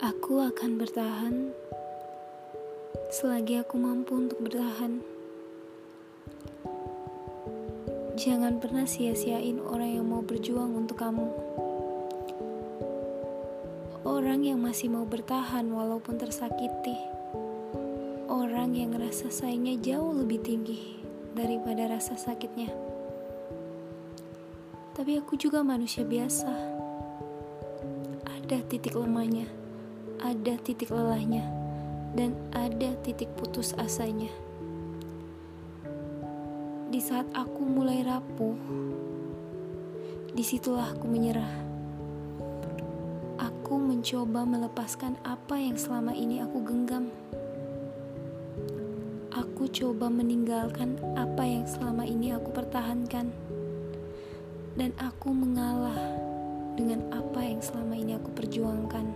akan bertahan selagi aku mampu untuk bertahan. Jangan pernah sia-siain orang yang mau berjuang untuk kamu. Orang yang masih mau bertahan walaupun tersakiti. Orang yang rasa sayangnya jauh lebih tinggi daripada rasa sakitnya. Tapi aku juga manusia biasa. Ada titik lemahnya, ada titik lelahnya, dan ada titik putus asanya. Di saat aku mulai rapuh, di situlah aku menyerah aku mencoba melepaskan apa yang selama ini aku genggam. Aku coba meninggalkan apa yang selama ini aku pertahankan, dan aku mengalah dengan apa yang selama ini aku perjuangkan.